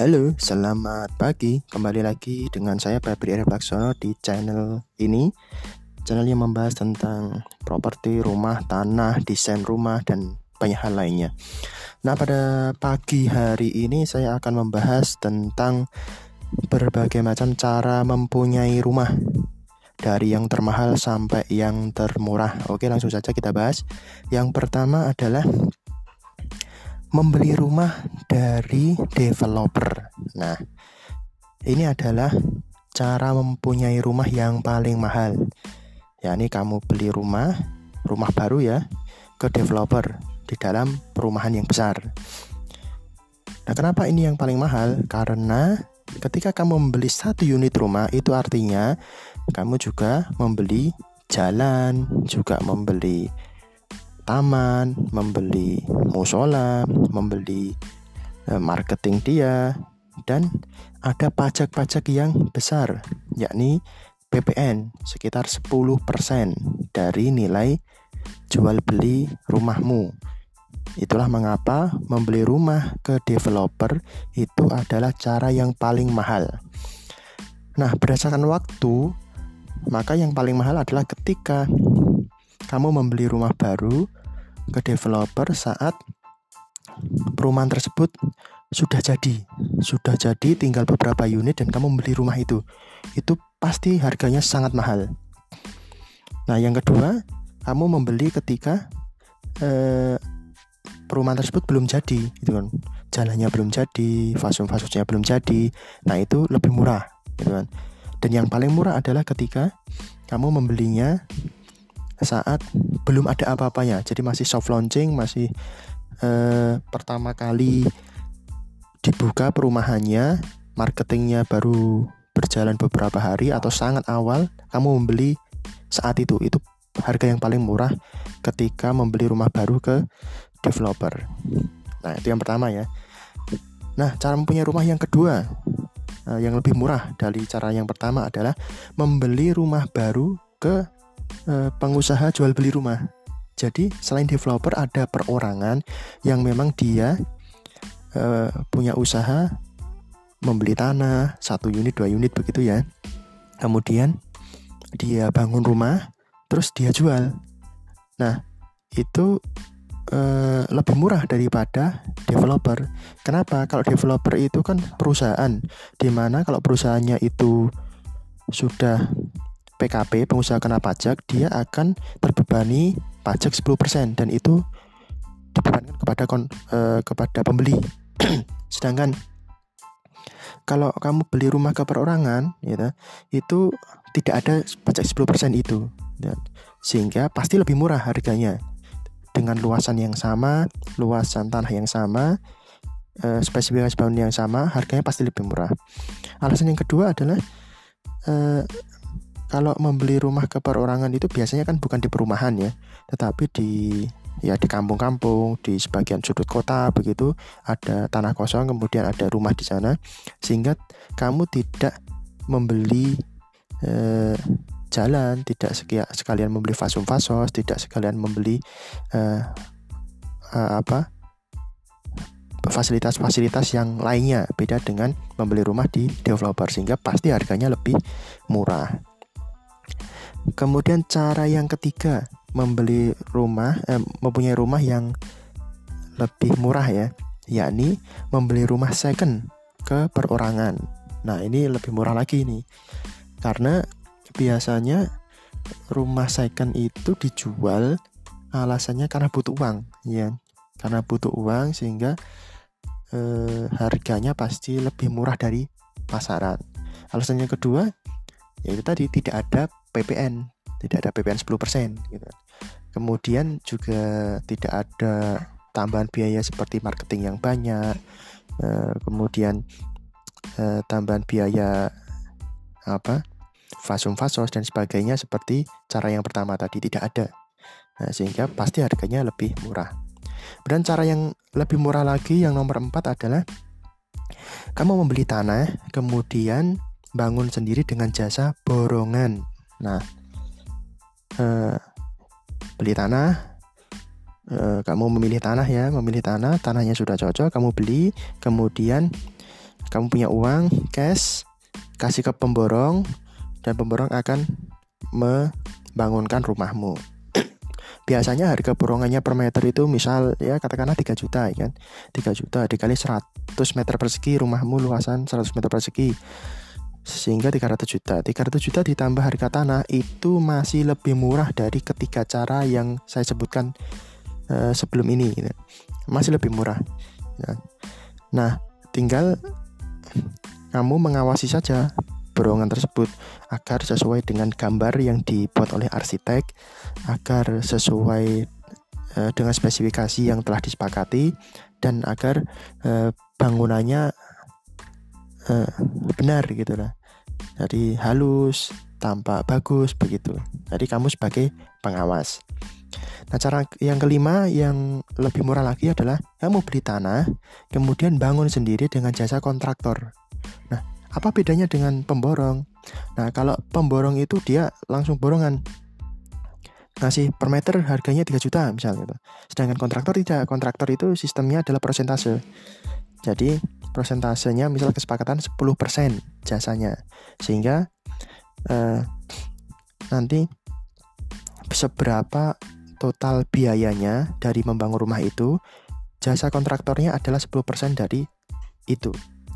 Halo, selamat pagi. Kembali lagi dengan saya Febri Arif Laksono di channel ini. Channel yang membahas tentang properti, rumah, tanah, desain rumah, dan banyak hal lainnya. Nah, pada pagi hari ini saya akan membahas tentang berbagai macam cara mempunyai rumah dari yang termahal sampai yang termurah. Oke, langsung saja kita bahas. Yang pertama adalah membeli rumah dari developer. Nah, ini adalah cara mempunyai rumah yang paling mahal. Ya, ini kamu beli rumah, rumah baru ya, ke developer di dalam perumahan yang besar. Nah, kenapa ini yang paling mahal? Karena ketika kamu membeli satu unit rumah, itu artinya kamu juga membeli jalan, juga membeli taman, membeli musola, membeli eh, marketing dia, dan ada pajak-pajak yang besar, yakni PPN sekitar 10% dari nilai jual beli rumahmu. Itulah mengapa membeli rumah ke developer itu adalah cara yang paling mahal. Nah, berdasarkan waktu, maka yang paling mahal adalah ketika kamu membeli rumah baru ke developer saat perumahan tersebut sudah jadi, sudah jadi tinggal beberapa unit dan kamu membeli rumah itu. Itu pasti harganya sangat mahal. Nah, yang kedua, kamu membeli ketika eh, perumahan tersebut belum jadi, gitu kan. Jalannya belum jadi, fasum-fasumnya belum jadi. Nah, itu lebih murah, gitu kan. Dan yang paling murah adalah ketika kamu membelinya saat belum ada apa-apanya. Jadi masih soft launching, masih eh, pertama kali dibuka perumahannya, marketingnya baru berjalan beberapa hari atau sangat awal, kamu membeli saat itu. Itu harga yang paling murah ketika membeli rumah baru ke developer. Nah, itu yang pertama ya. Nah, cara mempunyai rumah yang kedua eh, yang lebih murah dari cara yang pertama adalah membeli rumah baru ke Eh, pengusaha jual beli rumah. Jadi selain developer ada perorangan yang memang dia uh, punya usaha membeli tanah satu unit dua unit begitu ya. Kemudian dia bangun rumah, terus dia jual. Nah itu uh, lebih murah daripada developer. Kenapa? Kalau developer itu kan perusahaan, di mana kalau perusahaannya itu sudah PKP pengusaha kena pajak dia akan terbebani pajak 10% dan itu dibebankan kepada kon, e, kepada pembeli. Sedangkan kalau kamu beli rumah ke perorangan gitu, itu tidak ada pajak 10% itu dan sehingga pasti lebih murah harganya dengan luasan yang sama, luasan tanah yang sama, e, spesifikasi bangunan yang sama, harganya pasti lebih murah. Alasan yang kedua adalah e, kalau membeli rumah ke perorangan itu biasanya kan bukan di perumahan ya, tetapi di ya di kampung-kampung, di sebagian sudut kota begitu ada tanah kosong kemudian ada rumah di sana sehingga kamu tidak membeli eh, jalan, tidak sekalian membeli fasum fasos, tidak sekalian membeli eh, eh, apa fasilitas-fasilitas yang lainnya beda dengan membeli rumah di developer sehingga pasti harganya lebih murah. Kemudian cara yang ketiga membeli rumah, eh, mempunyai rumah yang lebih murah ya, yakni membeli rumah second ke perorangan. Nah ini lebih murah lagi nih, karena biasanya rumah second itu dijual alasannya karena butuh uang, ya, karena butuh uang sehingga eh, harganya pasti lebih murah dari pasaran. Alasannya kedua, yaitu tadi tidak ada PPN tidak ada PPN 10% gitu. Kemudian juga tidak ada tambahan biaya seperti marketing yang banyak, eh, kemudian eh, tambahan biaya apa fasum fasos dan sebagainya seperti cara yang pertama tadi tidak ada. Nah, sehingga pasti harganya lebih murah. Dan cara yang lebih murah lagi yang nomor empat adalah kamu membeli tanah kemudian bangun sendiri dengan jasa borongan. Nah, eh, beli tanah, eh, kamu memilih tanah ya, memilih tanah, tanahnya sudah cocok, kamu beli, kemudian kamu punya uang cash kasih ke pemborong. Dan pemborong akan membangunkan rumahmu. Biasanya harga borongannya per meter itu misal ya katakanlah 3 juta ya kan? 3 juta dikali 100 meter persegi rumahmu luasan 100 meter persegi sehingga 300 juta 300 juta ditambah harga tanah itu masih lebih murah dari ketiga cara yang saya sebutkan uh, sebelum ini gitu. masih lebih murah ya. nah tinggal kamu mengawasi saja borongan tersebut agar sesuai dengan gambar yang dibuat oleh arsitek, agar sesuai uh, dengan spesifikasi yang telah disepakati dan agar uh, bangunannya uh, benar gitu lah. Jadi halus, tampak bagus begitu. Jadi kamu sebagai pengawas. Nah, cara yang kelima yang lebih murah lagi adalah kamu beli tanah, kemudian bangun sendiri dengan jasa kontraktor. Nah, apa bedanya dengan pemborong? Nah, kalau pemborong itu dia langsung borongan. Ngasih per meter harganya 3 juta misalnya. Sedangkan kontraktor tidak. Kontraktor itu sistemnya adalah persentase. Jadi, persentasenya misal kesepakatan 10% jasanya. Sehingga eh, nanti seberapa total biayanya dari membangun rumah itu, jasa kontraktornya adalah 10% dari itu.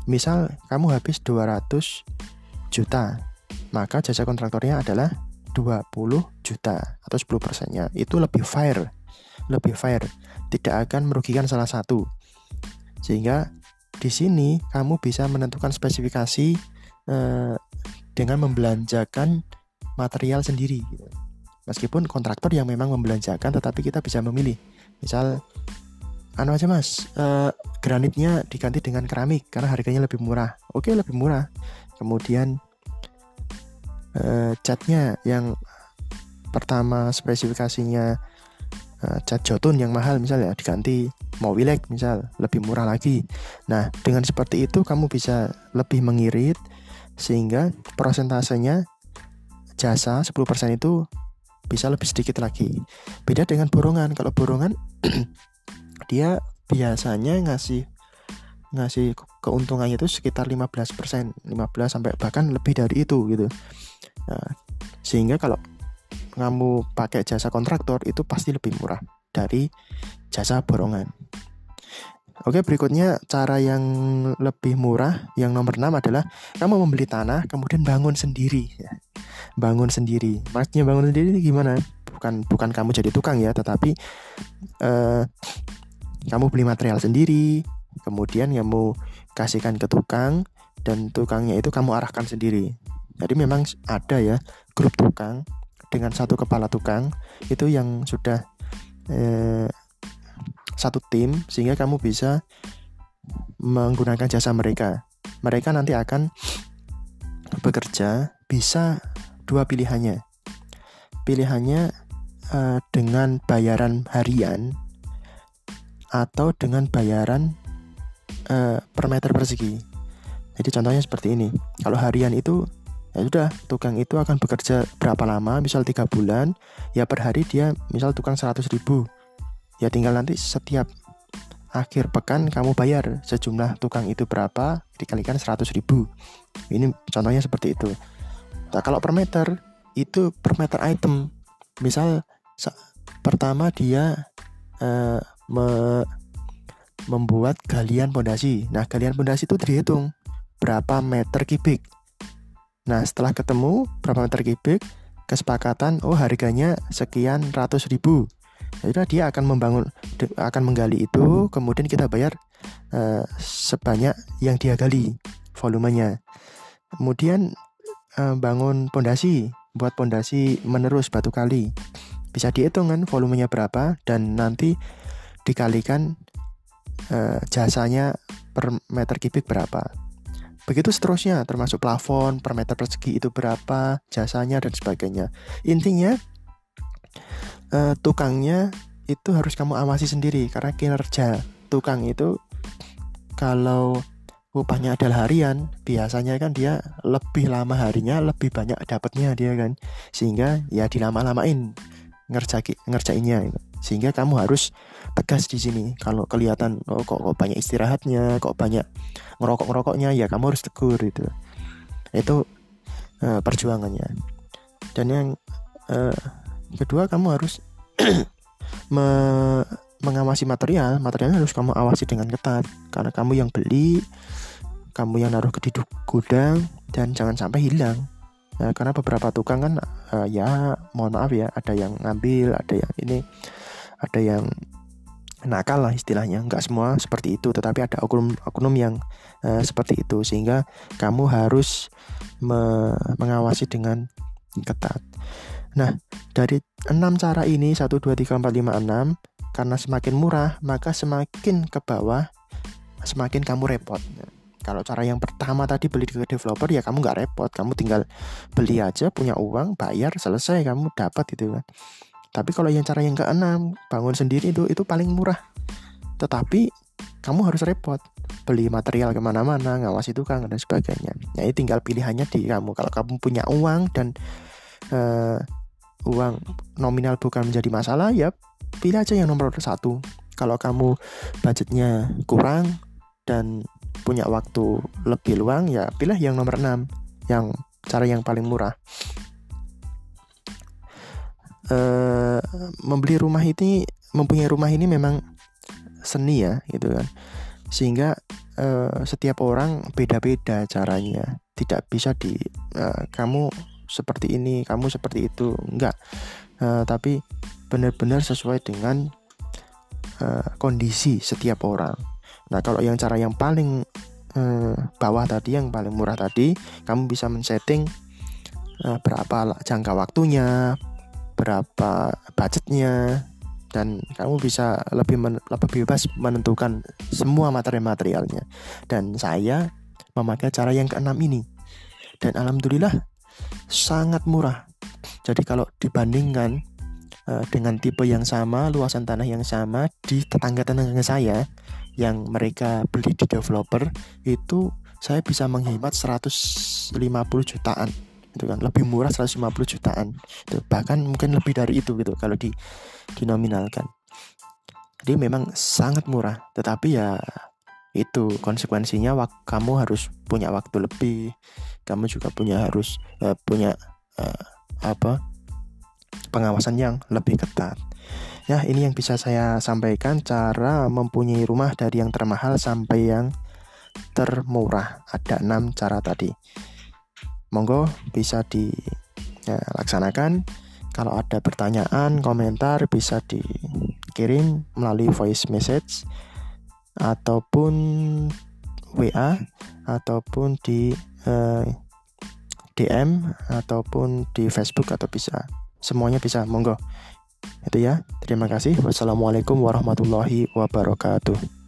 Misal kamu habis 200 juta, maka jasa kontraktornya adalah 20 juta atau 10 persennya. Itu lebih fair, lebih fair. Tidak akan merugikan salah satu. Sehingga di sini kamu bisa menentukan spesifikasi eh, dengan membelanjakan material sendiri. Gitu. Meskipun kontraktor yang memang membelanjakan, tetapi kita bisa memilih. Misal anu aja mas uh, granitnya diganti dengan keramik karena harganya lebih murah oke lebih murah kemudian uh, catnya yang pertama spesifikasinya uh, cat jotun yang mahal misalnya diganti mau wilek misal lebih murah lagi nah dengan seperti itu kamu bisa lebih mengirit sehingga prosentasenya jasa 10% itu bisa lebih sedikit lagi beda dengan borongan kalau borongan dia biasanya ngasih ngasih keuntungannya itu sekitar 15%, 15 sampai bahkan lebih dari itu gitu. Nah, sehingga kalau kamu pakai jasa kontraktor itu pasti lebih murah dari jasa borongan. Oke, berikutnya cara yang lebih murah yang nomor 6 adalah kamu membeli tanah kemudian bangun sendiri ya. Bangun sendiri. Maksudnya bangun sendiri gimana? Bukan bukan kamu jadi tukang ya, tetapi uh, kamu beli material sendiri, kemudian kamu kasihkan ke tukang dan tukangnya itu kamu arahkan sendiri. Jadi memang ada ya grup tukang dengan satu kepala tukang itu yang sudah eh, satu tim sehingga kamu bisa menggunakan jasa mereka. Mereka nanti akan bekerja bisa dua pilihannya. Pilihannya eh, dengan bayaran harian atau dengan bayaran uh, per meter persegi. Jadi contohnya seperti ini. Kalau harian itu ya sudah tukang itu akan bekerja berapa lama? Misal tiga bulan. Ya per hari dia misal tukang 100 ribu. Ya tinggal nanti setiap akhir pekan kamu bayar sejumlah tukang itu berapa dikalikan 100 ribu. Ini contohnya seperti itu. Nah kalau per meter itu per meter item. Misal pertama dia uh, me membuat galian pondasi. Nah, galian pondasi itu dihitung berapa meter kubik. Nah, setelah ketemu berapa meter kubik, kesepakatan oh harganya sekian ratus ribu. Jadi dia akan membangun akan menggali itu, kemudian kita bayar uh, sebanyak yang dia gali volumenya. Kemudian uh, bangun pondasi, buat pondasi menerus batu kali. Bisa dihitung kan volumenya berapa dan nanti dikalikan uh, jasanya per meter kubik berapa. Begitu seterusnya, termasuk plafon per meter persegi itu berapa, jasanya dan sebagainya. Intinya uh, tukangnya itu harus kamu awasi sendiri karena kinerja tukang itu kalau upahnya adalah harian, biasanya kan dia lebih lama harinya, lebih banyak dapatnya dia kan. Sehingga ya dilama-lamain ngerjaki ngerjainnya gitu. sehingga kamu harus tegas di sini. Kalau kelihatan oh, kok, kok banyak istirahatnya kok banyak ngerokok ngerokoknya ya kamu harus tegur itu itu uh, perjuangannya. Dan yang uh, kedua kamu harus me mengawasi material. Materialnya harus kamu awasi dengan ketat. Karena kamu yang beli kamu yang naruh ke di gudang dan jangan sampai hilang Nah, karena beberapa tukang kan uh, ya mohon maaf ya ada yang ngambil, ada yang ini, ada yang nakal lah istilahnya. Nggak semua seperti itu, tetapi ada oknum-oknum yang uh, seperti itu sehingga kamu harus me mengawasi dengan ketat. Nah, dari enam cara ini 1 2 3 4 5 6 karena semakin murah, maka semakin ke bawah semakin kamu repot. Kalau cara yang pertama tadi beli ke developer ya kamu nggak repot, kamu tinggal beli aja, punya uang, bayar, selesai kamu dapat gitu kan. Tapi kalau yang cara yang keenam bangun sendiri itu itu paling murah. Tetapi kamu harus repot beli material ke mana-mana, ngawasi tukang dan sebagainya. Nah, ini tinggal pilihannya di kamu. Kalau kamu punya uang dan uh, uang nominal bukan menjadi masalah, ya pilih aja yang nomor satu kalau kamu budgetnya kurang dan punya waktu lebih luang ya pilih yang nomor 6 yang cara yang paling murah. E, membeli rumah ini mempunyai rumah ini memang seni ya gitu kan. Sehingga e, setiap orang beda-beda caranya. Tidak bisa di e, kamu seperti ini kamu seperti itu enggak. E, tapi benar-benar sesuai dengan uh, kondisi setiap orang. Nah, kalau yang cara yang paling uh, bawah tadi, yang paling murah tadi, kamu bisa men-setting uh, berapa jangka waktunya, berapa budgetnya, dan kamu bisa lebih men lebih bebas menentukan semua materi-materialnya. Dan saya memakai cara yang keenam ini. Dan alhamdulillah sangat murah. Jadi kalau dibandingkan uh, dengan tipe yang sama, luasan tanah yang sama di tetangga-tetangga saya yang mereka beli di developer itu saya bisa menghemat 150 jutaan itu kan. Lebih murah 150 jutaan itu bahkan mungkin lebih dari itu gitu kalau di dinominalkan. Jadi memang sangat murah tetapi ya itu konsekuensinya kamu harus punya waktu lebih kamu juga punya harus uh, punya uh, apa pengawasan yang lebih ketat. Ya, ini yang bisa saya sampaikan cara mempunyai rumah dari yang termahal sampai yang termurah. Ada enam cara tadi. Monggo bisa dilaksanakan. Ya, Kalau ada pertanyaan, komentar bisa dikirim melalui voice message ataupun WA ataupun di eh, DM ataupun di Facebook atau bisa semuanya bisa monggo itu ya. Terima kasih. Wassalamualaikum warahmatullahi wabarakatuh